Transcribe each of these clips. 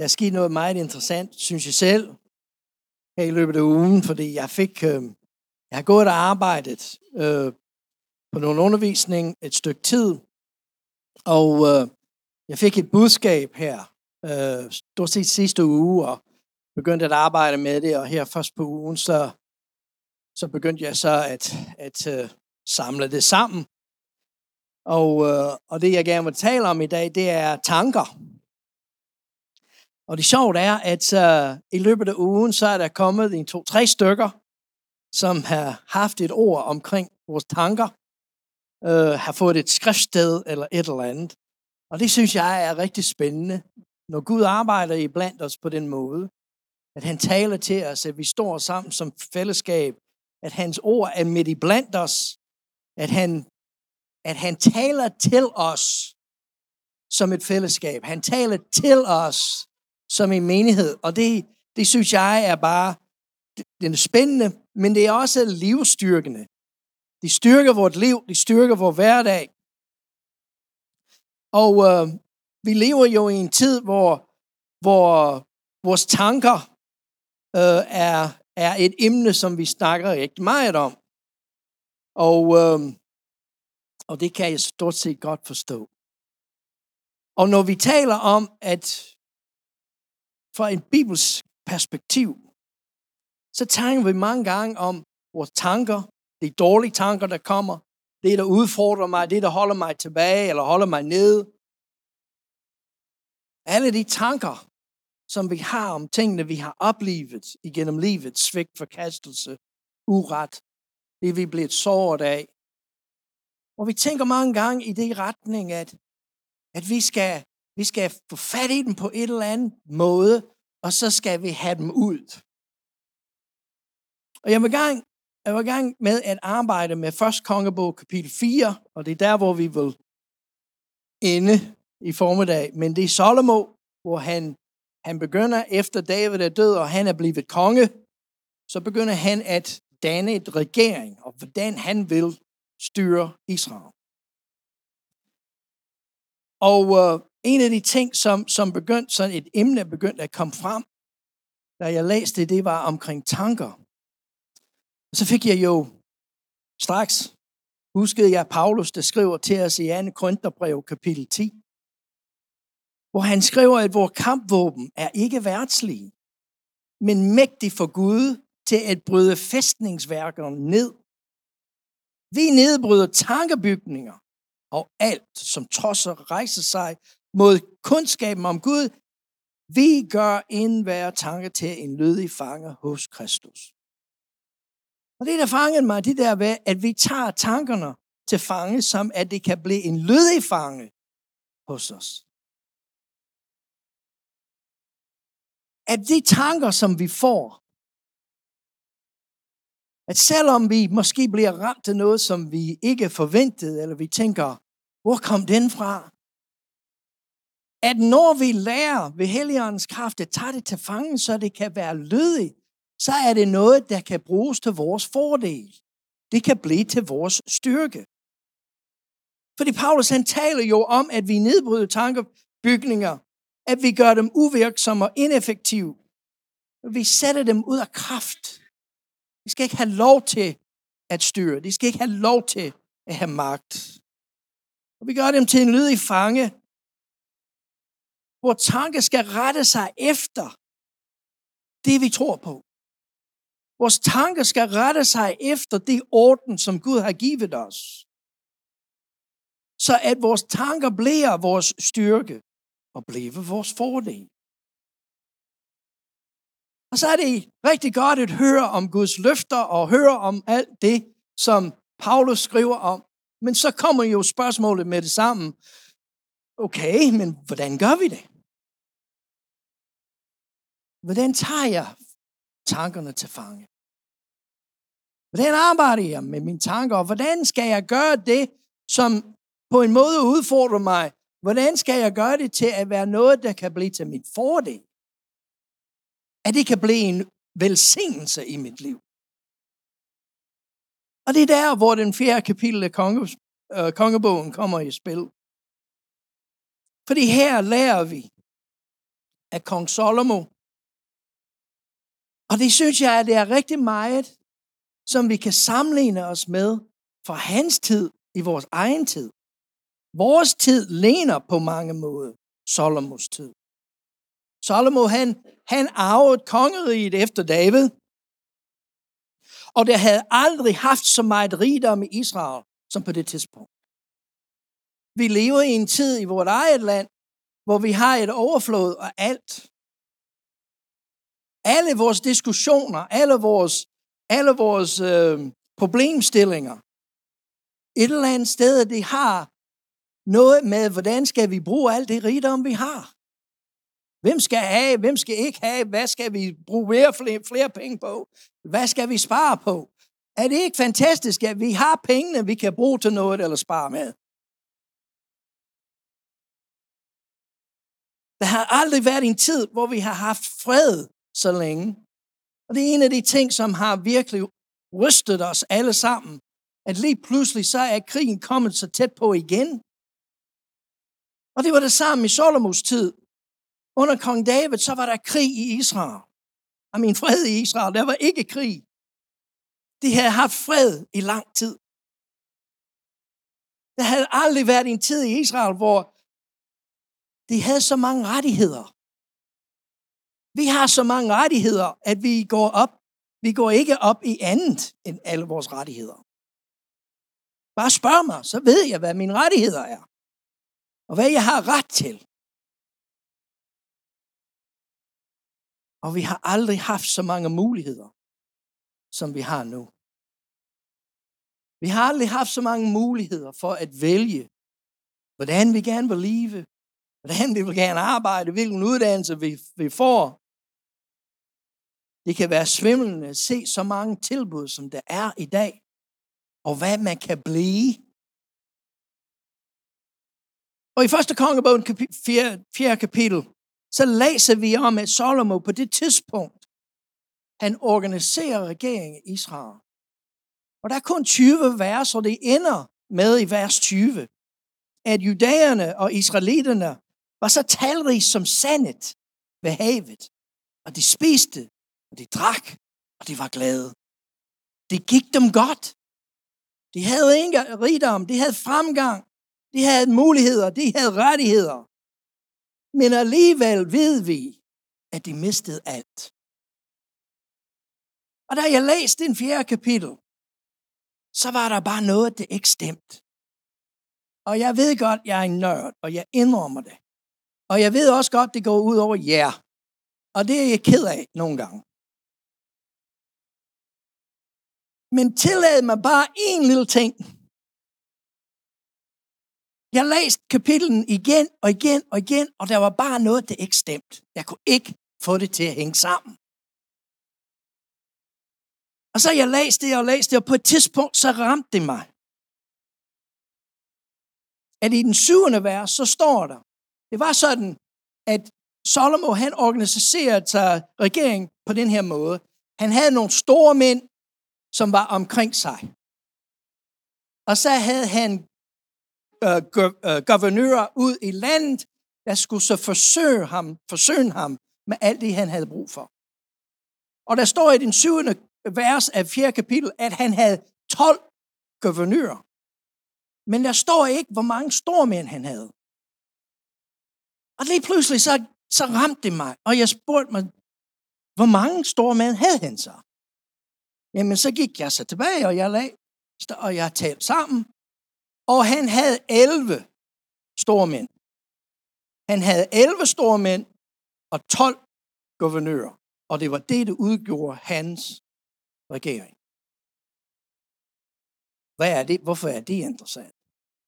Der er sket noget meget interessant, synes jeg selv, her i løbet af ugen, fordi jeg fik, øh, jeg har gået og arbejdet øh, på nogle undervisning et stykke tid, og øh, jeg fik et budskab her, øh, stort set sidste uge, og begyndte at arbejde med det, og her først på ugen, så, så begyndte jeg så at, at øh, samle det sammen. Og, øh, og det, jeg gerne vil tale om i dag, det er tanker. Og det sjovt er, at uh, i løbet af ugen, så er der kommet en to-tre stykker, som har haft et ord omkring vores tanker, uh, har fået et skriftsted eller et eller andet. Og det synes jeg er rigtig spændende, når Gud arbejder i blandt os på den måde, at han taler til os, at vi står sammen som fællesskab, at hans ord er midt i blandt os, at han, at han taler til os som et fællesskab. Han taler til os som en menighed. Og det, det synes jeg er bare den er spændende, men det er også livsstyrkende. Det styrker vores liv, det styrker vores hverdag. Og øh, vi lever jo i en tid, hvor, hvor vores tanker øh, er, er et emne, som vi snakker rigtig meget om. Og, øh, og det kan jeg stort set godt forstå. Og når vi taler om, at fra en bibelsk perspektiv, så tænker vi mange gange om vores tanker, de dårlige tanker, der kommer, det, der udfordrer mig, det, der holder mig tilbage eller holder mig nede. Alle de tanker, som vi har om tingene, vi har oplevet igennem livet, svigt, forkastelse, uret, det vi er blevet såret af. Og vi tænker mange gange i det retning, at, at vi skal vi skal få fat i dem på et eller andet måde, og så skal vi have dem ud. Og jeg vil gang, jeg var i gang med at arbejde med 1. kongebog kapitel 4, og det er der, hvor vi vil ende i formiddag. Men det er Salomo, hvor han, han begynder efter David er død, og han er blevet konge, så begynder han at danne et regering, og hvordan han vil styre Israel. Og øh, en af de ting, som, som begyndte, sådan et emne begyndte at komme frem, da jeg læste det, det var omkring tanker. Og så fik jeg jo straks, huskede jeg Paulus, der skriver til os i 2. Korintherbrev kapitel 10, hvor han skriver, at vores kampvåben er ikke værtslige, men mægtig for Gud til at bryde fæstningsværkerne ned. Vi nedbryder tankebygninger og alt, som trosser rejser sig mod kundskaben om Gud, vi gør enhver tanke til en lødig fange hos Kristus. Og det, der fangede mig, det der ved, at vi tager tankerne til fange, som at det kan blive en lødig fange hos os. At de tanker, som vi får, at selvom vi måske bliver ramt af noget, som vi ikke forventede, eller vi tænker, hvor kom den fra? At når vi lærer ved Helligåndens kraft at tage det til fange, så det kan være lødigt, så er det noget, der kan bruges til vores fordel. Det kan blive til vores styrke. Fordi Paulus han taler jo om, at vi nedbryder tankebygninger, at vi gør dem uvirksomme og ineffektive. Vi sætter dem ud af kraft. Vi skal ikke have lov til at styre. De skal ikke have lov til at have magt. Og vi gør dem til en lydig fange, hvor tanke skal rette sig efter det, vi tror på. Vores tanker skal rette sig efter det orden, som Gud har givet os. Så at vores tanker bliver vores styrke og bliver vores fordel. Og så er det rigtig godt at høre om Guds løfter og høre om alt det, som Paulus skriver om. Men så kommer jo spørgsmålet med det samme. Okay, men hvordan gør vi det? Hvordan tager jeg tankerne til fange? Hvordan arbejder jeg med mine tanker? Og hvordan skal jeg gøre det, som på en måde udfordrer mig? Hvordan skal jeg gøre det til at være noget, der kan blive til mit fordel? At det kan blive en velsignelse i mit liv. Og det er der, hvor den fjerde kapitel af konge, øh, kongebogen kommer i spil. Fordi her lærer vi, at kong Solomo. Og det synes jeg, at det er rigtig meget, som vi kan sammenligne os med fra hans tid i vores egen tid. Vores tid lener på mange måder Solomos tid. Salomo, han, han arvede kongeriget efter David. Og der havde aldrig haft så meget rigdom i Israel som på det tidspunkt. Vi lever i en tid i vores eget land, hvor vi har et overflod af alt. Alle vores diskussioner, alle vores, alle vores øh, problemstillinger, et eller andet sted, det har noget med, hvordan skal vi bruge alt det rigdom, vi har. Hvem skal have, hvem skal ikke have, hvad skal vi bruge mere, flere, flere penge på, hvad skal vi spare på. Er det ikke fantastisk, at vi har pengene, vi kan bruge til noget eller spare med? Der har aldrig været en tid, hvor vi har haft fred så længe. Og det er en af de ting, som har virkelig rystet os alle sammen. At lige pludselig så er krigen kommet så tæt på igen. Og det var det samme i Solomos tid. Under kong David, så var der krig i Israel. I min fred i Israel, der var ikke krig. De havde haft fred i lang tid. Der havde aldrig været en tid i Israel, hvor de havde så mange rettigheder. Vi har så mange rettigheder, at vi går op. Vi går ikke op i andet end alle vores rettigheder. Bare spørg mig, så ved jeg, hvad mine rettigheder er. Og hvad jeg har ret til. Og vi har aldrig haft så mange muligheder, som vi har nu. Vi har aldrig haft så mange muligheder for at vælge, hvordan vi gerne vil leve, hvordan vi vil gerne arbejde, hvilken uddannelse vi, vi får. Det kan være svimlende at se så mange tilbud, som der er i dag, og hvad man kan blive. Og i første kongebog, 4. 4. kapitel, så læser vi om, at Salomo på det tidspunkt, han organiserer regeringen i Israel. Og der er kun 20 vers, og det ender med i vers 20, at judæerne og israelitterne var så talrige som sandet ved havet. Og de spiste, og de drak, og de var glade. Det gik dem godt. De havde ingen rigdom, de havde fremgang, de havde muligheder, de havde rettigheder. Men alligevel ved vi, at de mistede alt. Og da jeg læste den fjerde kapitel, så var der bare noget, det ikke stemte. Og jeg ved godt, jeg er en nørd, og jeg indrømmer det. Og jeg ved også godt, det går ud over jer. Og det er jeg ked af nogle gange. Men tillad mig bare en lille ting. Jeg læste kapitlen igen og igen og igen, og der var bare noget, der ikke stemte. Jeg kunne ikke få det til at hænge sammen. Og så jeg læste det og læste det, og på et tidspunkt, så ramte det mig. At i den syvende vers, så står der, det var sådan, at Salomo, han organiserede sig regeringen på den her måde. Han havde nogle store mænd, som var omkring sig. Og så havde han øh, øh, guvernører ud i landet, der skulle så forsøge ham, forsøge ham med alt det, han havde brug for. Og der står i den syvende vers af 4. kapitel, at han havde 12 guvernører. Men der står ikke, hvor mange stormænd han havde. Og lige pludselig så, så ramte det mig, og jeg spurgte mig, hvor mange stormænd havde han så? Jamen, så gik jeg så tilbage, og jeg lag, og jeg talte sammen, og han havde 11 stormænd. Han havde 11 stormænd og 12 guvernører. Og det var det, der udgjorde hans regering. Hvad er det? Hvorfor er det interessant?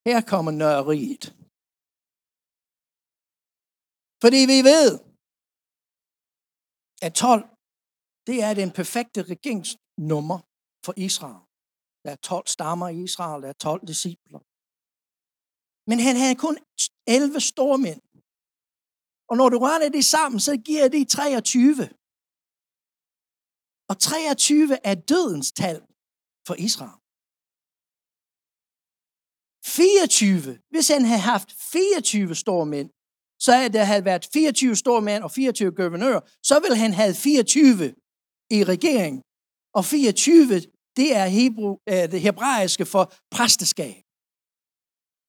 Her kommer nørreriet. Fordi vi ved, at 12, det er den perfekte nummer for Israel. Der er 12 stammer i Israel, der er 12 discipler. Men han havde kun 11 stormænd. Og når du rører det sammen, så giver det 23. Og 23 er dødens tal for Israel. 24. Hvis han havde haft 24 stormænd, så at der havde været 24 store mænd og 24 guvernører, så ville han have 24 i regeringen. Og 24, det er hebru, øh, det hebraiske for præsteskab.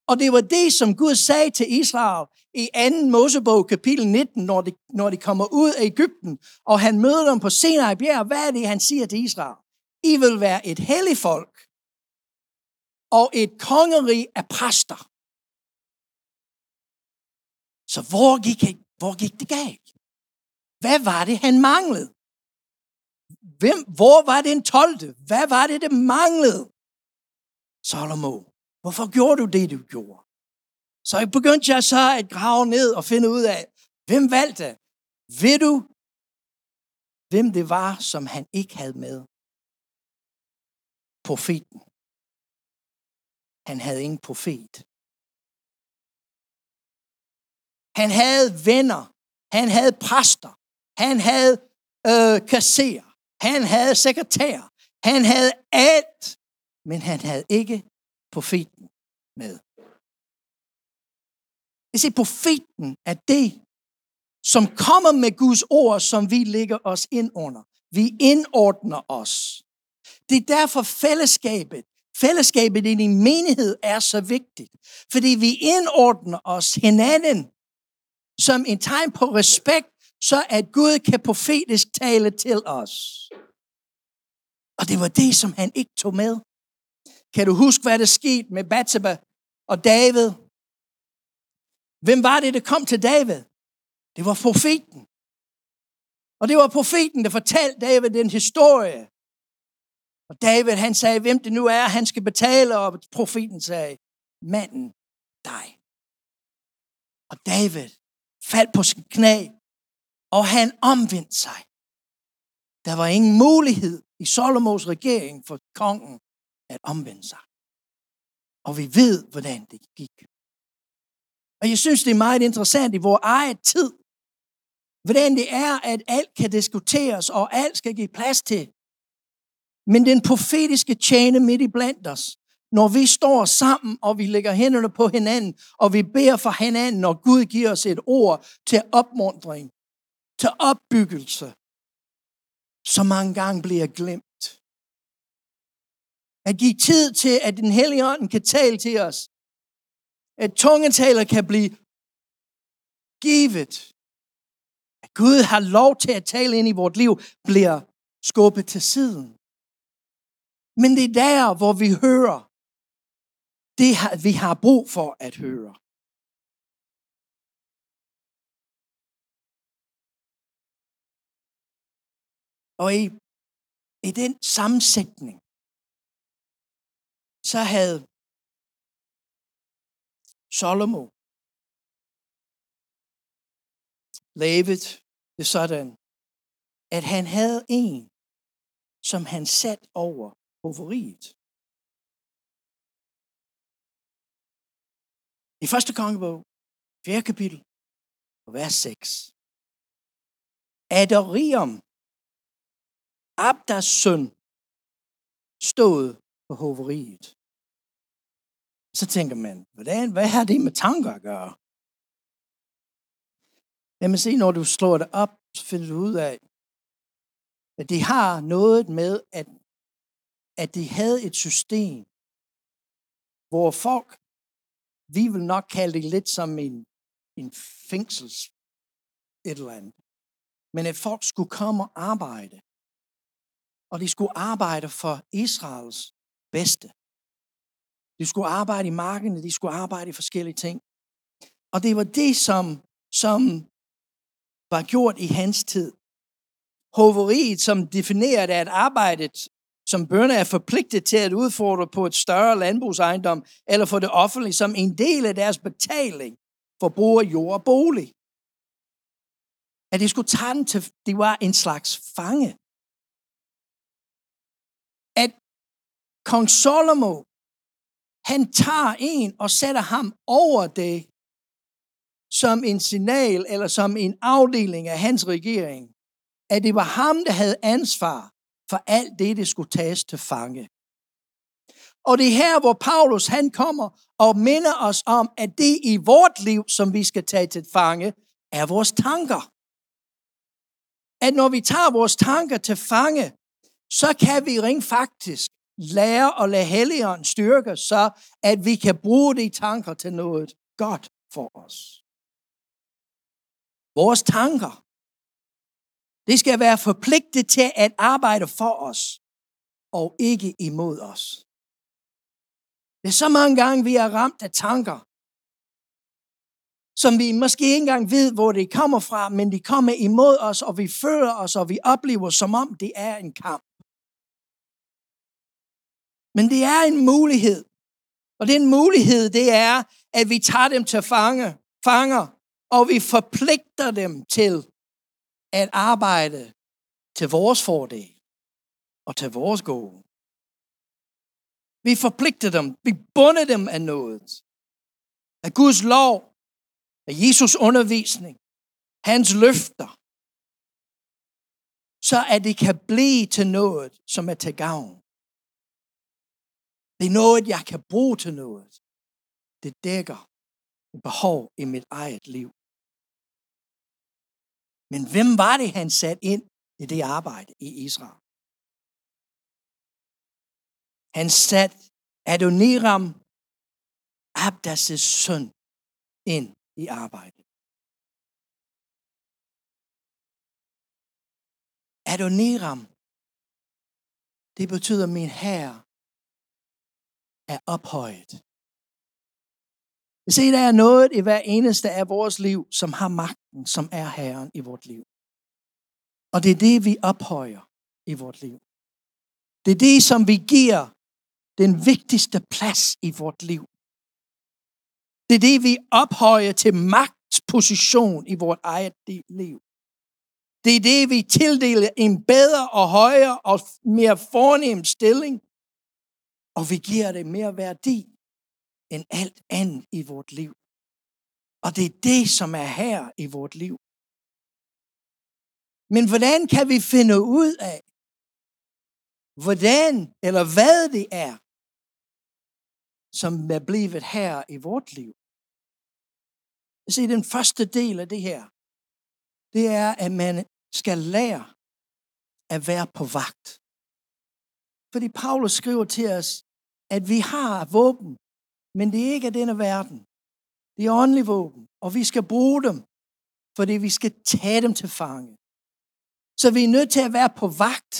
Og det var det, som Gud sagde til Israel i 2. Mosebog kapitel 19, når de, når de kommer ud af Ægypten, og han møder dem på Sinai bjerg. Hvad er det, han siger til Israel? I vil være et helligt folk og et kongerige af præster. Så hvor gik, hvor gik det galt? Hvad var det, han manglede? Hvem, hvor var den 12. Hvad var det, det manglede? Salomo. Hvorfor gjorde du det, du gjorde? Så jeg begyndte jeg så at grave ned og finde ud af, hvem valgte? Ved du, hvem det var, som han ikke havde med? Profeten. Han havde ingen profet. Han havde venner. Han havde præster. Han havde øh, kasserer. Han havde sekretær. Han havde alt. Men han havde ikke profeten med. Jeg siger, profeten er det, som kommer med Guds ord, som vi ligger os ind under. Vi indordner os. Det er derfor fællesskabet, fællesskabet i din menighed er så vigtigt. Fordi vi indordner os hinanden som en tegn på respekt, så at Gud kan profetisk tale til os. Og det var det, som han ikke tog med. Kan du huske, hvad der skete med Bathsheba og David? Hvem var det, der kom til David? Det var profeten. Og det var profeten, der fortalte David den historie. Og David, han sagde, hvem det nu er, han skal betale, og profeten sagde, manden, dig. Og David faldt på sin knæ, og han omvendte sig. Der var ingen mulighed i Solomos regering for kongen at omvende sig. Og vi ved, hvordan det gik. Og jeg synes, det er meget interessant i vores eget tid, hvordan det er, at alt kan diskuteres, og alt skal give plads til. Men den profetiske tjene midt i blandt os, når vi står sammen, og vi lægger hænderne på hinanden, og vi beder for hinanden, når Gud giver os et ord til opmundring, til opbyggelse, som mange gange bliver glemt. At give tid til, at den hellige ånd kan tale til os. At tungetaler kan blive givet. At Gud har lov til at tale ind i vort liv, bliver skubbet til siden. Men det er der, hvor vi hører det, vi har brug for at høre. Og i, i den sammensætning, så havde Salomo lavet det sådan, at han havde en, som han sat over hoveriet. I første kongebog, 4. kapitel, vers 6. Adorium, Abdas søn, stod på hoveriet. Så tænker man, hvordan, hvad har det med tanker at gøre? Jamen se, når du slår det op, så finder du ud af, at de har noget med, at, at de havde et system, hvor folk, vi vil nok kalde det lidt som en, en fængsels et eller andet. Men at folk skulle komme og arbejde. Og de skulle arbejde for Israels bedste. De skulle arbejde i markene, de skulle arbejde i forskellige ting. Og det var det, som, som var gjort i hans tid. Hoveriet, som definerede, at arbejdet som bønder er forpligtet til at udfordre på et større landbrugsejendom, eller for det offentlige, som en del af deres betaling for brug af jord og bolig. At de skulle tage den til, de var en slags fange. At kong Salomo han tager en og sætter ham over det, som en signal eller som en afdeling af hans regering, at det var ham, der havde ansvar for alt det, det skulle tages til fange. Og det er her, hvor Paulus han kommer og minder os om, at det i vort liv, som vi skal tage til fange, er vores tanker. At når vi tager vores tanker til fange, så kan vi rent faktisk lære at lade Helligånden styrke, så at vi kan bruge de tanker til noget godt for os. Vores tanker, det skal være forpligtet til at arbejde for os, og ikke imod os. Det er så mange gange, vi er ramt af tanker, som vi måske ikke engang ved, hvor det kommer fra, men de kommer imod os, og vi føler os, og vi oplever, som om det er en kamp. Men det er en mulighed. Og den mulighed, det er, at vi tager dem til fange, fanger, og vi forpligter dem til at arbejde til vores fordel og til vores gode. Vi forpligter dem, vi bunder dem af noget. Af Guds lov, af Jesus undervisning, hans løfter, så at det kan blive til noget, som er til gavn. Det er noget, jeg kan bruge til noget. Det dækker et behov i mit eget liv. Men hvem var det, han satte ind i det arbejde i Israel? Han satte Adoniram, Abdas' søn, ind i arbejdet. Adoniram, det betyder min herre er ophøjet. Se, der er noget i hver eneste af vores liv, som har magten, som er Herren i vort liv. Og det er det, vi ophøjer i vort liv. Det er det, som vi giver den vigtigste plads i vort liv. Det er det, vi ophøjer til magtposition i vort eget liv. Det er det, vi tildeler en bedre og højere og mere fornem stilling. Og vi giver det mere værdi end alt andet i vort liv. Og det er det, som er her i vort liv. Men hvordan kan vi finde ud af, hvordan eller hvad det er, som er blevet her i vort liv? Se, den første del af det her, det er, at man skal lære at være på vagt. Fordi Paulus skriver til os, at vi har våben, men det er ikke af denne verden. Det er åndelige våben, og vi skal bruge dem, fordi vi skal tage dem til fange. Så vi er nødt til at være på vagt.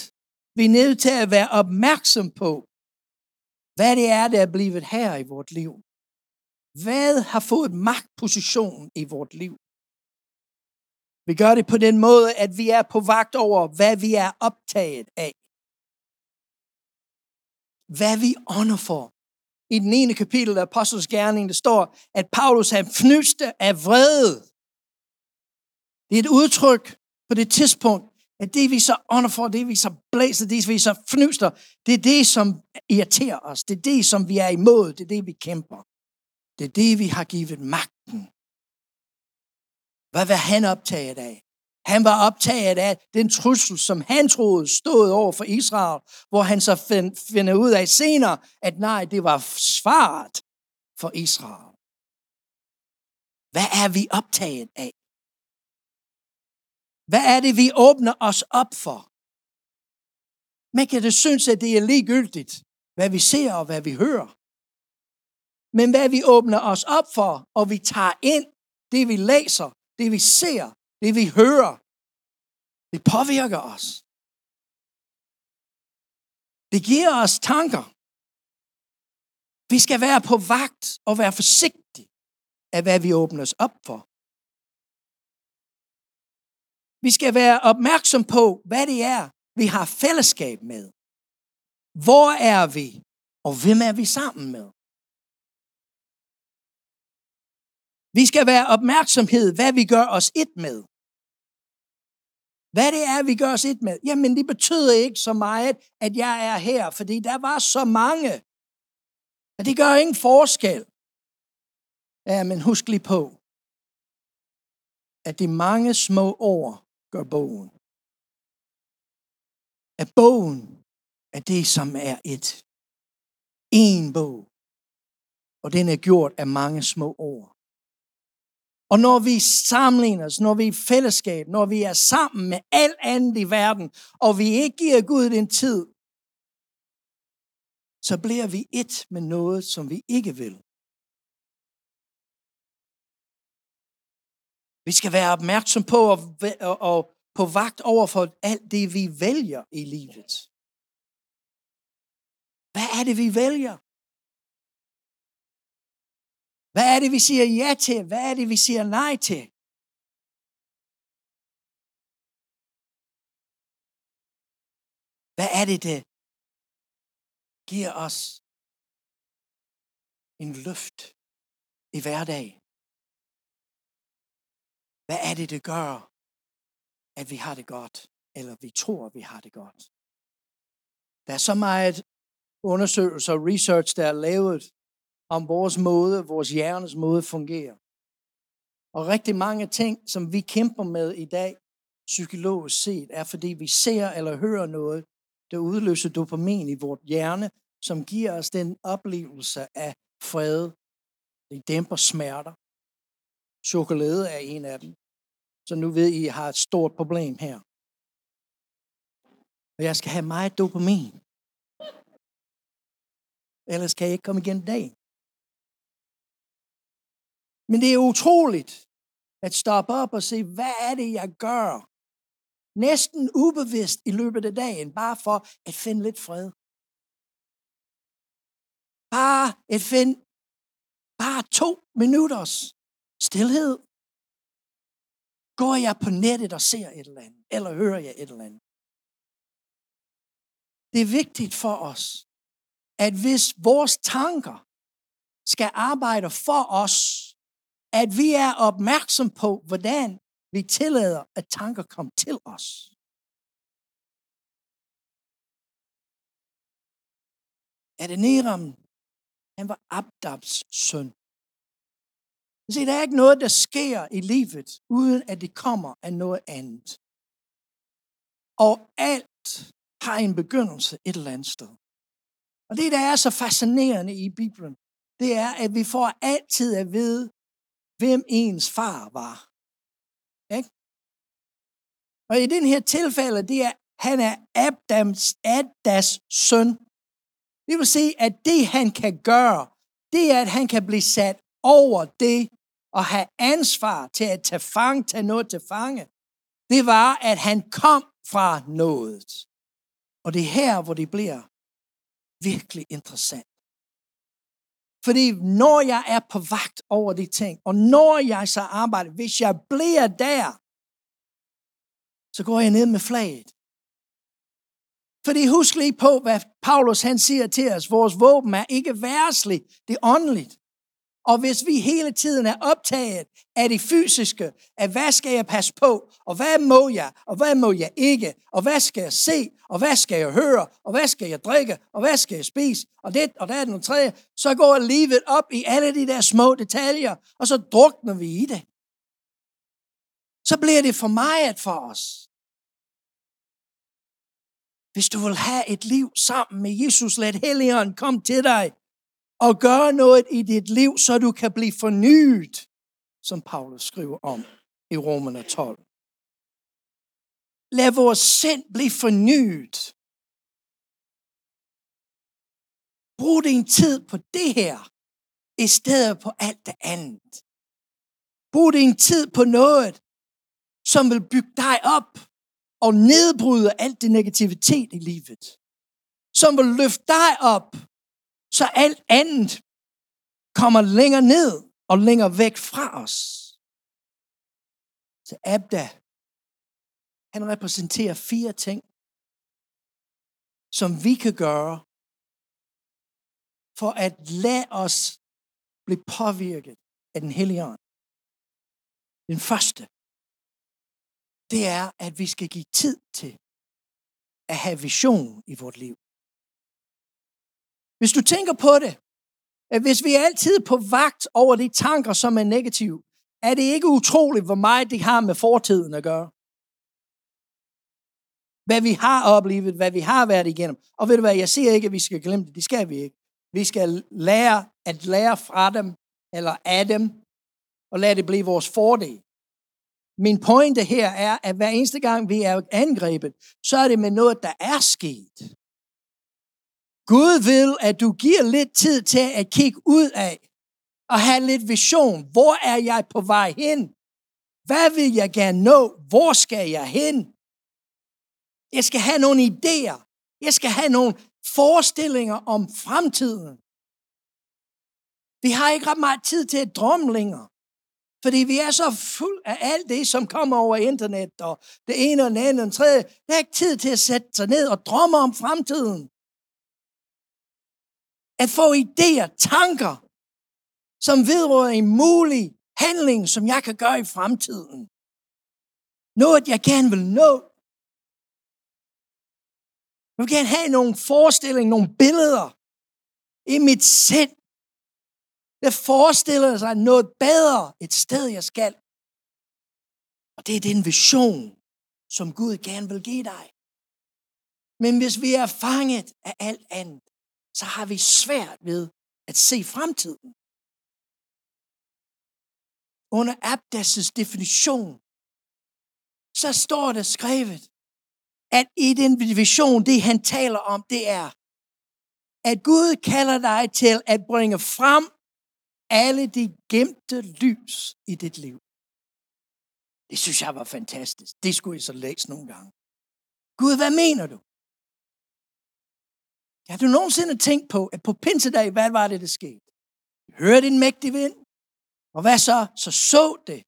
Vi er nødt til at være opmærksom på, hvad det er, der er blevet her i vort liv. Hvad har fået magtposition i vort liv? Vi gør det på den måde, at vi er på vagt over, hvad vi er optaget af. Hvad vi ånder for i den ene kapitel af Apostles Gerning, der står, at Paulus han fnyste af vrede. Det er et udtryk på det tidspunkt, at det vi så ånder for, det vi så blæser, det vi så fnyster, det er det, som irriterer os. Det er det, som vi er imod. Det er det, vi kæmper. Det er det, vi har givet magten. Hvad vil han optage af? Han var optaget af den trussel, som han troede stod over for Israel, hvor han så finder ud af senere, at nej, det var svaret for Israel. Hvad er vi optaget af? Hvad er det, vi åbner os op for? Man kan det synes, at det er ligegyldigt, hvad vi ser og hvad vi hører. Men hvad vi åbner os op for, og vi tager ind, det vi læser, det vi ser, det vi hører, det påvirker os. Det giver os tanker. Vi skal være på vagt og være forsigtige af, hvad vi åbner os op for. Vi skal være opmærksom på, hvad det er, vi har fællesskab med. Hvor er vi, og hvem er vi sammen med? Vi skal være opmærksomhed, hvad vi gør os et med. Hvad det er, vi gør os et med? Jamen, det betyder ikke så meget, at jeg er her, fordi der var så mange. Og det gør ingen forskel. Ja, men husk lige på, at de mange små ord gør bogen. At bogen er det, som er et. En bog. Og den er gjort af mange små ord. Og når vi sammenligner os, når vi er i fællesskab, når vi er sammen med alt andet i verden, og vi ikke giver Gud den tid, så bliver vi et med noget, som vi ikke vil. Vi skal være opmærksom på og, og, og på vagt over for alt det, vi vælger i livet. Hvad er det, vi vælger? Hvad er det, vi siger ja til? Hvad er det, vi siger nej til? Hvad er det, det giver os en løft i hverdag? Hvad er det, det gør, at vi har det godt, eller vi tror, vi har det godt? Der er så meget undersøgelser og research, der er lavet om vores måde, vores hjernes måde fungerer. Og rigtig mange ting, som vi kæmper med i dag, psykologisk set, er fordi vi ser eller hører noget, der udløser dopamin i vores hjerne, som giver os den oplevelse af fred. Det dæmper smerter. Chokolade er en af dem. Så nu ved I, at I har et stort problem her. Og jeg skal have meget dopamin. Ellers kan jeg ikke komme igen dagen. Men det er utroligt at stoppe op og se, hvad er det, jeg gør? Næsten ubevidst i løbet af dagen, bare for at finde lidt fred. Bare at finde bare to minutters stillhed. Går jeg på nettet og ser et eller andet, eller hører jeg et eller andet? Det er vigtigt for os, at hvis vores tanker skal arbejde for os, at vi er opmærksom på, hvordan vi tillader, at tanker kommer til os. Adeniram, han var Abdabs søn. Se, der er ikke noget, der sker i livet, uden at det kommer af noget andet. Og alt har en begyndelse et eller andet sted. Og det, der er så fascinerende i Bibelen, det er, at vi får altid at vide, hvem ens far var. Ikke? Og i den her tilfælde, det er, han er Adams, Adas søn. Det vil sige, at det han kan gøre, det er, at han kan blive sat over det og have ansvar til at tage, fang, tage noget til fange. Det var, at han kom fra noget. Og det er her, hvor det bliver virkelig interessant. Fordi når jeg er på vagt over de ting, og når jeg så arbejder, hvis jeg bliver der, så går jeg ned med flaget. Fordi husk lige på, hvad Paulus han siger til os. Vores våben er ikke værsligt, det er åndeligt. Og hvis vi hele tiden er optaget af det fysiske, af hvad skal jeg passe på, og hvad må jeg, og hvad må jeg ikke, og hvad skal jeg se, og hvad skal jeg høre, og hvad skal jeg drikke, og hvad skal jeg spise, og det, og der er den tredje, så går livet op i alle de der små detaljer, og så drukner vi i det. Så bliver det for meget for os. Hvis du vil have et liv sammen med Jesus, lad Helligånden komme til dig og gøre noget i dit liv, så du kan blive fornyet, som Paulus skriver om i Romerne 12. Lad vores sind blive fornyet. Brug din tid på det her, i stedet på alt det andet. Brug din tid på noget, som vil bygge dig op og nedbryde alt det negativitet i livet. Som vil løfte dig op så alt andet kommer længere ned og længere væk fra os. Så Abda, han repræsenterer fire ting, som vi kan gøre for at lade os blive påvirket af den hellige ånd. Den første, det er, at vi skal give tid til at have vision i vores liv. Hvis du tænker på det, at hvis vi er altid på vagt over de tanker, som er negative, er det ikke utroligt, hvor meget det har med fortiden at gøre. Hvad vi har oplevet, hvad vi har været igennem. Og ved du hvad, jeg siger ikke, at vi skal glemme det. Det skal vi ikke. Vi skal lære at lære fra dem, eller af dem, og lade det blive vores fordel. Min pointe her er, at hver eneste gang vi er angrebet, så er det med noget, der er sket. Gud vil, at du giver lidt tid til at kigge ud af og have lidt vision. Hvor er jeg på vej hen? Hvad vil jeg gerne nå? Hvor skal jeg hen? Jeg skal have nogle idéer. Jeg skal have nogle forestillinger om fremtiden. Vi har ikke ret meget tid til at drømme længere. Fordi vi er så fuld af alt det, som kommer over internet, og det ene og det andet og det tredje. Der er ikke tid til at sætte sig ned og drømme om fremtiden. At få idéer, tanker, som vedrører en mulig handling, som jeg kan gøre i fremtiden. Noget, jeg gerne vil nå. Jeg vil gerne have nogle forestillinger, nogle billeder i mit sind, der forestiller sig noget bedre, et sted, jeg skal. Og det er den vision, som Gud gerne vil give dig. Men hvis vi er fanget af alt andet, så har vi svært ved at se fremtiden. Under Abdas' definition, så står der skrevet, at i den vision, det han taler om, det er, at Gud kalder dig til at bringe frem alle de gemte lys i dit liv. Det synes jeg var fantastisk. Det skulle jeg så læse nogle gange. Gud, hvad mener du? Har du nogensinde tænkt på, at på pinsedag, hvad var det, der skete? Hørte en mægtig vind, og hvad så? Så så det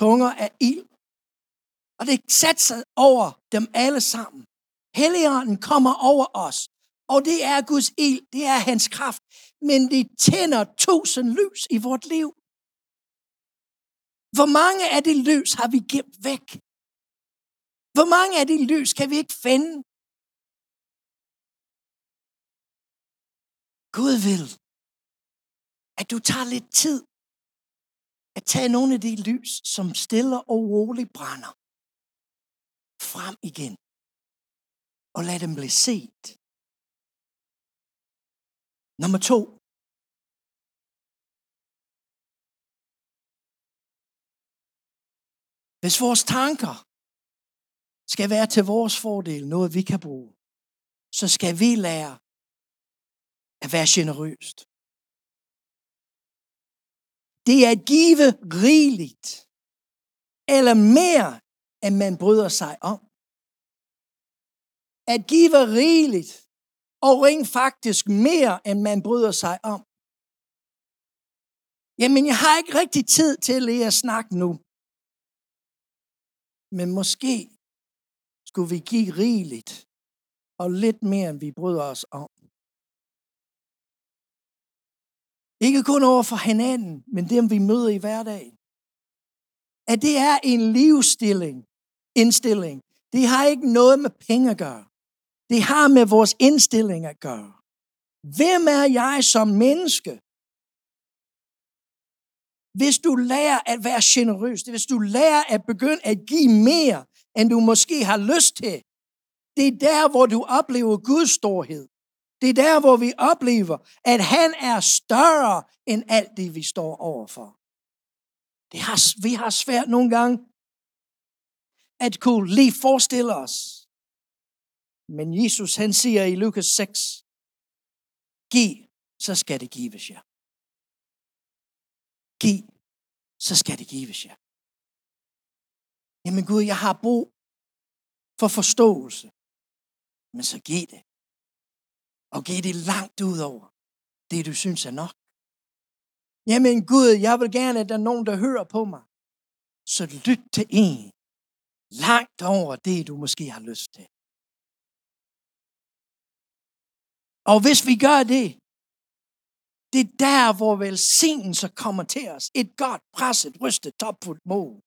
tunger af ild. Og det satte sig over dem alle sammen. Helligånden kommer over os, og det er Guds ild, det er hans kraft. Men det tænder tusind lys i vort liv. Hvor mange af de lys har vi gemt væk? Hvor mange af de lys kan vi ikke finde? Gud vil, at du tager lidt tid at tage nogle af de lys, som stille og roligt brænder, frem igen og lad dem blive set. Nummer to. Hvis vores tanker skal være til vores fordel, noget vi kan bruge, så skal vi lære at være generøst. Det er at give rigeligt, eller mere, end man bryder sig om. At give rigeligt, og rent faktisk mere, end man bryder sig om. Jamen, jeg har ikke rigtig tid til at snakke nu. Men måske skulle vi give rigeligt, og lidt mere, end vi bryder os om. Ikke kun over for hinanden, men dem vi møder i hverdagen. At det er en livsstilling, indstilling. Det har ikke noget med penge at gøre. Det har med vores indstilling at gøre. Hvem er jeg som menneske? Hvis du lærer at være generøs, hvis du lærer at begynde at give mere, end du måske har lyst til, det er der, hvor du oplever Guds storhed. Det er der, hvor vi oplever, at han er større end alt det, vi står overfor. Det har, vi har svært nogle gange at kunne lige forestille os. Men Jesus, han siger i Lukas 6, giv, så skal det gives jer. Giv, så skal det gives jer. Jamen Gud, jeg har brug for forståelse. Men så giv det og give det langt ud over det, du synes er nok. Jamen Gud, jeg vil gerne, at der er nogen, der hører på mig. Så lyt til en langt over det, du måske har lyst til. Og hvis vi gør det, det er der, hvor velsignelse kommer til os. Et godt, presset, rystet, topfuldt mål.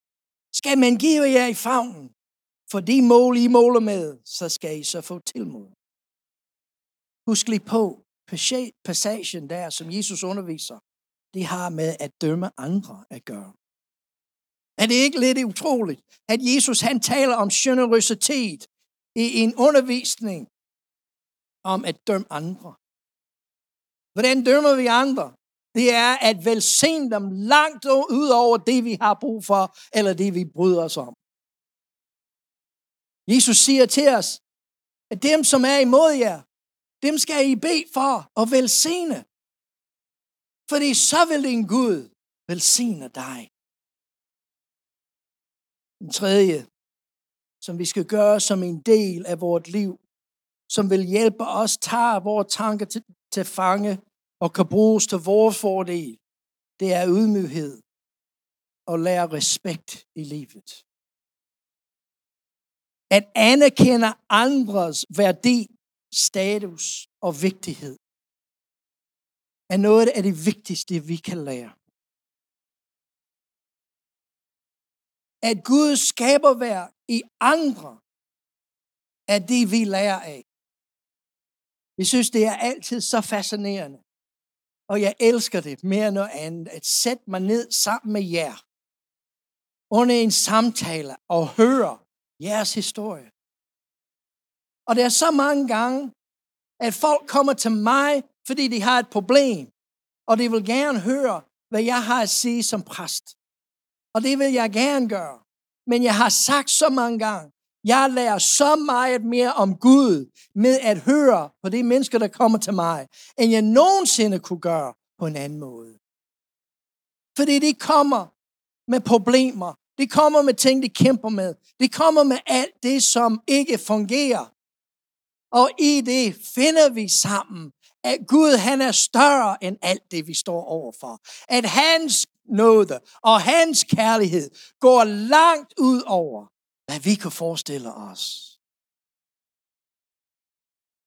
Skal man give jer i favnen, for de mål, I måler med, så skal I så få tilmod. Husk lige på, passagen der, som Jesus underviser, det har med at dømme andre at gøre. Er det ikke lidt utroligt, at Jesus han taler om generøsitet i en undervisning om at dømme andre? Hvordan dømmer vi andre? Det er at velsigne dem langt ud over det, vi har brug for, eller det, vi bryder os om. Jesus siger til os, at dem, som er imod jer, dem skal I bede for at velsigne. Fordi så vil din Gud velsigne dig. Den tredje, som vi skal gøre som en del af vores liv, som vil hjælpe os tage vores tanker til, til fange og kan bruges til vores fordel, det er ydmyghed og lære respekt i livet. At anerkende andres værdi, status og vigtighed er noget af det vigtigste, vi kan lære. At Gud skaber værk i andre er det, vi lærer af. Jeg synes, det er altid så fascinerende. Og jeg elsker det mere end noget andet, at sætte mig ned sammen med jer under en samtale og høre jeres historie. Og der er så mange gange, at folk kommer til mig, fordi de har et problem, og de vil gerne høre, hvad jeg har at sige som præst. Og det vil jeg gerne gøre. Men jeg har sagt så mange gange, jeg lærer så meget mere om Gud med at høre på de mennesker, der kommer til mig, end jeg nogensinde kunne gøre på en anden måde. Fordi de kommer med problemer. De kommer med ting, de kæmper med. De kommer med alt det, som ikke fungerer. Og i det finder vi sammen, at Gud han er større end alt det, vi står overfor. At hans nåde og hans kærlighed går langt ud over, hvad vi kan forestille os.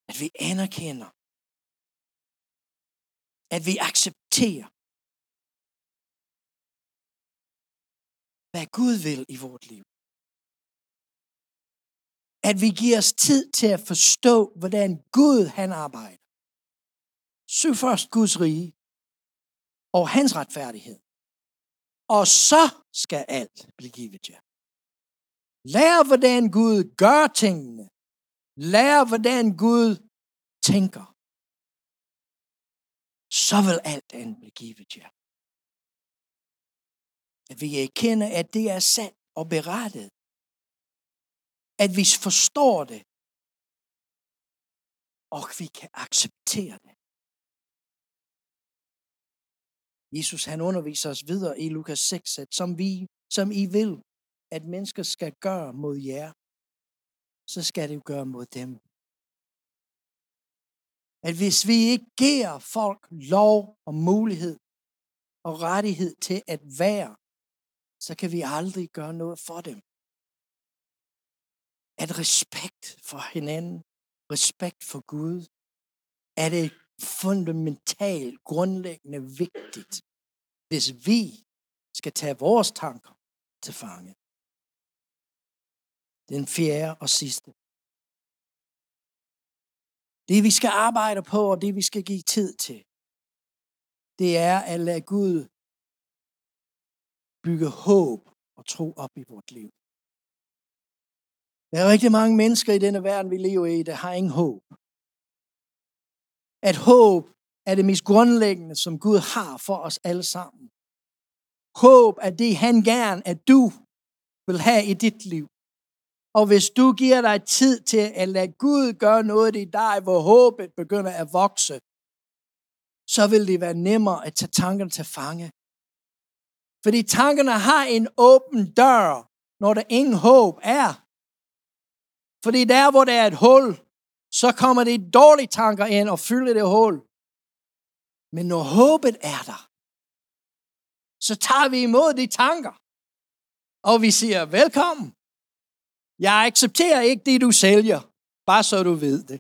At vi anerkender. At vi accepterer. Hvad Gud vil i vort liv. At vi giver os tid til at forstå, hvordan Gud han arbejder. Søg først Guds rige og hans retfærdighed. Og så skal alt blive givet jer. Lær, hvordan Gud gør tingene. Lær, hvordan Gud tænker. Så vil alt andet blive givet jer. At vi erkender, at det er sandt og berettet. At vi forstår det. Og vi kan acceptere det. Jesus han underviser os videre i Lukas 6, at som, vi, som I vil, at mennesker skal gøre mod jer, så skal det jo gøre mod dem. At hvis vi ikke giver folk lov og mulighed og rettighed til at være, så kan vi aldrig gøre noget for dem. At respekt for hinanden, respekt for Gud, er det fundamentalt, grundlæggende vigtigt, hvis vi skal tage vores tanker til fange. Den fjerde og sidste. Det vi skal arbejde på, og det vi skal give tid til, det er at lade Gud bygge håb og tro op i vores liv. Der er rigtig mange mennesker i denne verden, vi lever i, der har ingen håb. At håb er det mest grundlæggende, som Gud har for os alle sammen. Håb er det, han gerne, at du vil have i dit liv. Og hvis du giver dig tid til at lade Gud gøre noget i dig, hvor håbet begynder at vokse, så vil det være nemmere at tage tankerne til fange. Fordi tankerne har en åben dør, når der ingen håb er. Fordi der, hvor der er et hul, så kommer det dårlige tanker ind og fylder det hul. Men når håbet er der, så tager vi imod de tanker. Og vi siger, velkommen. Jeg accepterer ikke det, du sælger, bare så du ved det.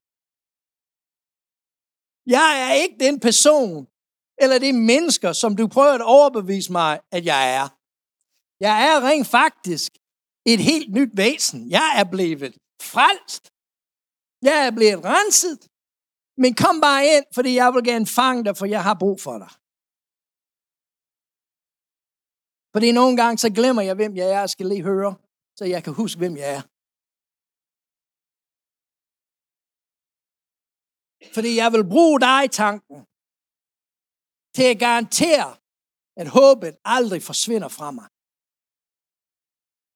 Jeg er ikke den person, eller de mennesker, som du prøver at overbevise mig, at jeg er. Jeg er rent faktisk et helt nyt væsen. Jeg er blevet frelst. Jeg er blevet renset. Men kom bare ind, fordi jeg vil gerne fange dig, for jeg har brug for dig. Fordi nogle gange så glemmer jeg, hvem jeg er, og skal lige høre så jeg kan huske, hvem jeg er. Fordi jeg vil bruge dig i tanken. til at garantere, at håbet aldrig forsvinder fra mig.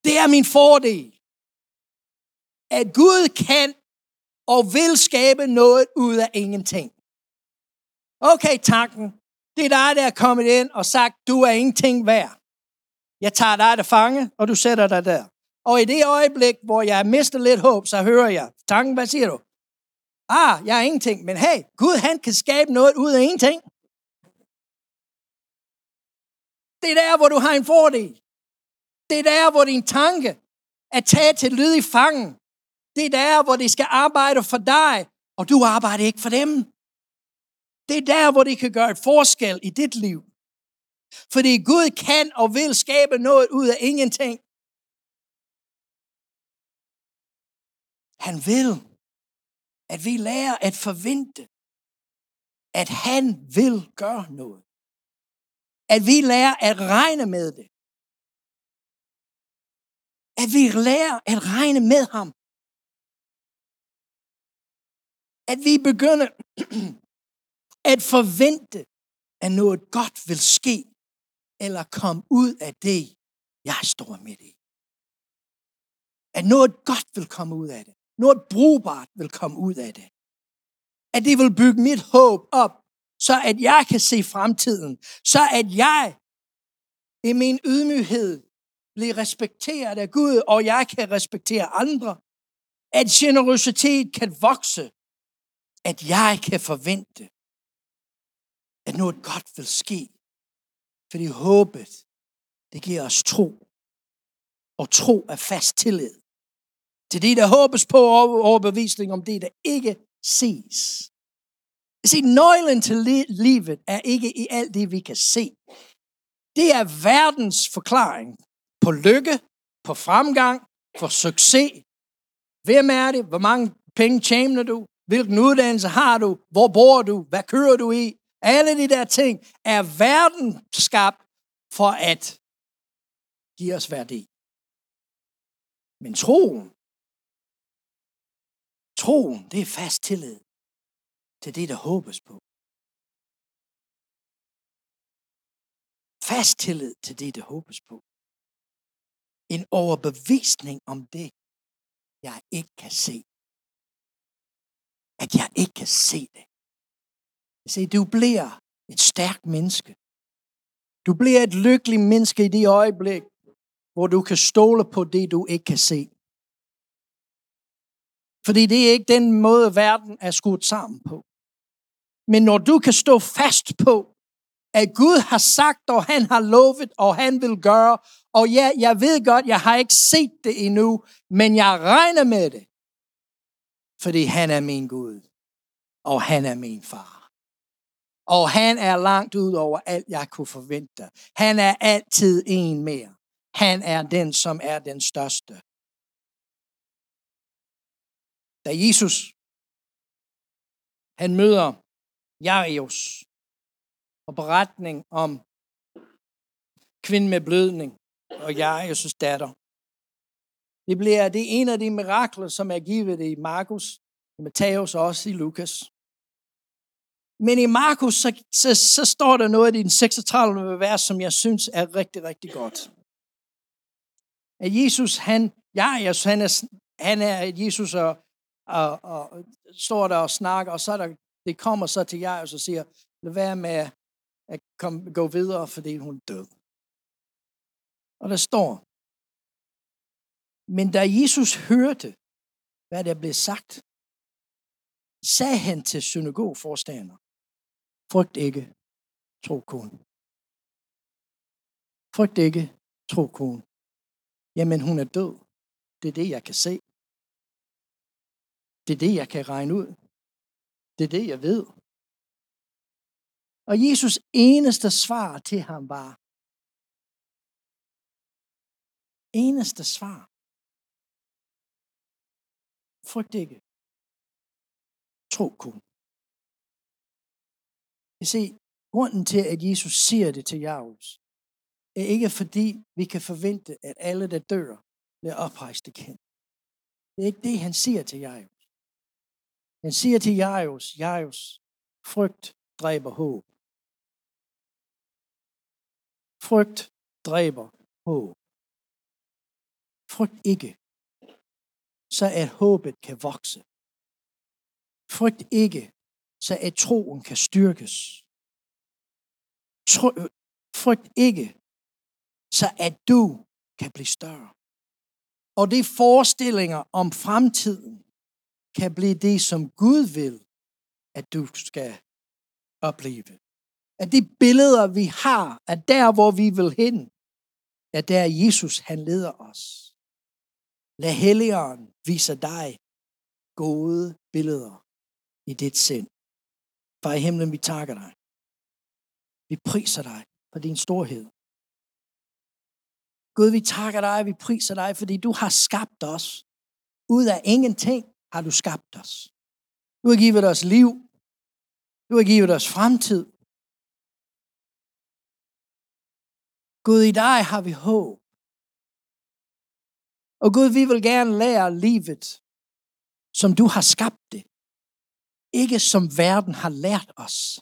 Det er min fordel, at Gud kan og vil skabe noget ud af ingenting. Okay, tanken. Det er dig, der er kommet ind og sagt, du er ingenting værd. Jeg tager dig til fange, og du sætter dig der. Og i det øjeblik, hvor jeg mister lidt håb, så hører jeg, tanken, hvad siger du? Ah, jeg er ingenting, men hey, Gud han kan skabe noget ud af ingenting. Det er der, hvor du har en fordel. Det er der, hvor din tanke er taget til lyd i fangen. Det er der, hvor de skal arbejde for dig, og du arbejder ikke for dem. Det er der, hvor de kan gøre et forskel i dit liv. Fordi Gud kan og vil skabe noget ud af ingenting. Han vil, at vi lærer at forvente, at han vil gøre noget. At vi lærer at regne med det. At vi lærer at regne med ham. At vi begynder at forvente, at noget godt vil ske, eller komme ud af det, jeg står midt i. At noget godt vil komme ud af det. Noget brugbart vil komme ud af det. At det vil bygge mit håb op, så at jeg kan se fremtiden. Så at jeg i min ydmyghed bliver respekteret af Gud, og jeg kan respektere andre. At generøsitet kan vokse. At jeg kan forvente, at noget godt vil ske. Fordi håbet, det giver os tro. Og tro er fast tillid. Til det, der håbes på overbevisning om det, der ikke ses. Se, nøglen til livet er ikke i alt det, vi kan se. Det er verdens forklaring på lykke, på fremgang, på succes. Hvem er det? Hvor mange penge tjener du? Hvilken uddannelse har du? Hvor bor du? Hvad kører du i? Alle de der ting er verden skabt for at give os værdi. Men troen, troen, det er fast tillid til det, der håbes på. Fast tillid til det, der håbes på. En overbevisning om det, jeg ikke kan se. At jeg ikke kan se det. Se, du bliver et stærkt menneske. Du bliver et lykkeligt menneske i det øjeblik, hvor du kan stole på det, du ikke kan se. Fordi det er ikke den måde, verden er skudt sammen på. Men når du kan stå fast på, at Gud har sagt, og han har lovet, og han vil gøre, og ja, jeg ved godt, jeg har ikke set det endnu, men jeg regner med det, fordi han er min Gud, og han er min far. Og han er langt ud over alt, jeg kunne forvente. Han er altid en mere. Han er den, som er den største. Da Jesus han møder Jairus og beretning om kvinden med blødning og Jairus' datter. Det bliver det en af de mirakler, som er givet i Markus, i Matthæus og også i Lukas. Men i Markus, så, så, så står der noget i den 36. vers, som jeg synes er rigtig, rigtig godt. At Jesus, han, ja, Jesus, han er, han er Jesus og, og, og står der og snakker, og så der, det kommer så til Jairus og siger, lad være med at komme, gå videre, fordi hun er død. Og der står, men da Jesus hørte, hvad der blev sagt, sagde han til synagogforstander, frygt ikke, tro kun. Frygt ikke, tro kun. Jamen, hun er død. Det er det, jeg kan se. Det er det, jeg kan regne ud. Det er det, jeg ved. Og Jesus eneste svar til ham var, eneste svar, frygt ikke, tro kun. I se, grunden til, at Jesus siger det til Jairus, er ikke fordi, vi kan forvente, at alle, der dør, bliver oprejst igen. Det er ikke det, han siger til Jairus. Han siger til Jairus, Jairus, frygt dræber håb. Frygt dræber håb. Frygt ikke, så at håbet kan vokse. Frygt ikke, så at troen kan styrkes. Tro, øh, Frygt ikke, så at du kan blive større. Og de forestillinger om fremtiden kan blive det, som Gud vil, at du skal opleve. At de billeder, vi har, at der, hvor vi vil hen, er der Jesus, han leder os. Lad Helligånden viser dig gode billeder i dit sind. Far i himlen, vi takker dig. Vi priser dig for din storhed. Gud, vi takker dig, vi priser dig, fordi du har skabt os. Ud af ingenting har du skabt os. Du har givet os liv. Du har givet os fremtid. Gud, i dig har vi håb. Og Gud, vi vil gerne lære livet, som du har skabt det. Ikke som verden har lært os.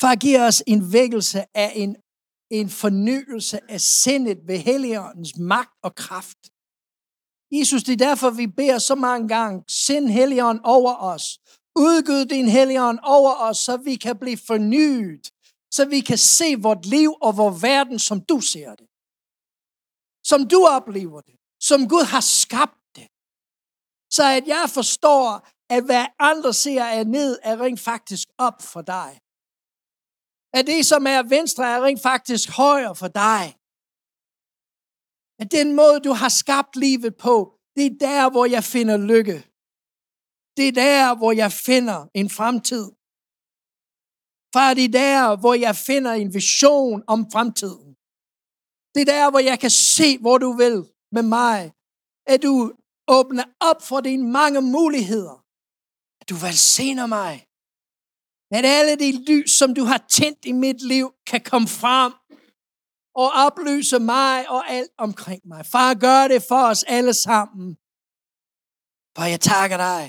Far, giv os en vækkelse af en, en fornyelse af sindet ved Helligåndens magt og kraft. Jesus, det er derfor, vi beder så mange gange, send Helligånd over os. Udgyd din Helligånd over os, så vi kan blive fornyet. Så vi kan se vort liv og vores verden, som du ser det. Som du oplever det. Som Gud har skabt det. Så at jeg forstår, at hvad andre ser er ned, er rent faktisk op for dig at det, som er venstre, er rent faktisk højre for dig. At den måde, du har skabt livet på, det er der, hvor jeg finder lykke. Det er der, hvor jeg finder en fremtid. Far, det er der, hvor jeg finder en vision om fremtiden. Det er der, hvor jeg kan se, hvor du vil med mig. At du åbner op for dine mange muligheder. At du velsigner mig. At alle de lys, som du har tændt i mit liv, kan komme frem og oplyse mig og alt omkring mig. Far, gør det for os alle sammen. For jeg takker dig.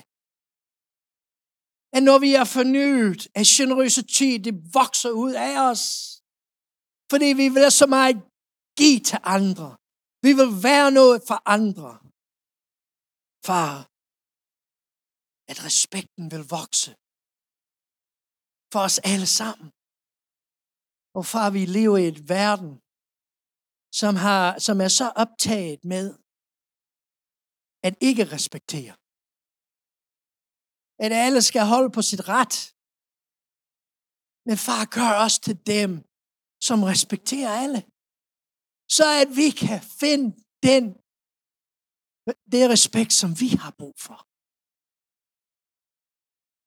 At når vi er fornyet, at generøsitet det vokser ud af os. Fordi vi vil så meget give til andre. Vi vil være noget for andre. Far, at respekten vil vokse for os alle sammen. Og far, vi lever i et verden, som, har, som er så optaget med at ikke respektere. At alle skal holde på sit ret. Men far, gør os til dem, som respekterer alle. Så at vi kan finde den, det respekt, som vi har brug for.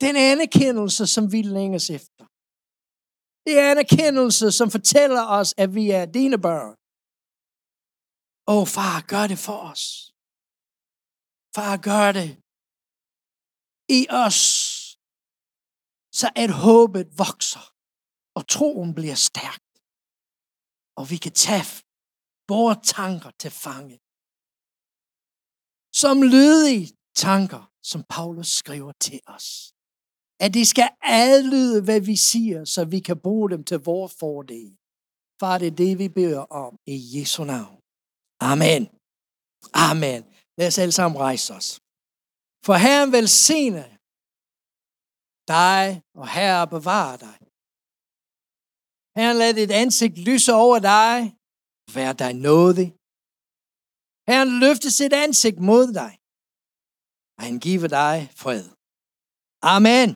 Den anerkendelse, som vi længes efter. Det er anerkendelse, som fortæller os, at vi er dine børn. Åh, oh, far, gør det for os. Far, gør det i os, så at håbet vokser, og troen bliver stærk, og vi kan tage vores tanker til fange. Som lydige tanker, som Paulus skriver til os. At de skal adlyde, hvad vi siger, så vi kan bruge dem til vores fordel. Far, det er det, vi beder om i Jesu navn. Amen. Amen. Lad os alle sammen rejse os. For Herren velsigne dig, og Herre bevare dig. Herren lad dit ansigt lyse over dig, vær dig nådig. Herren løfter sit ansigt mod dig, og han giver dig fred. Amen.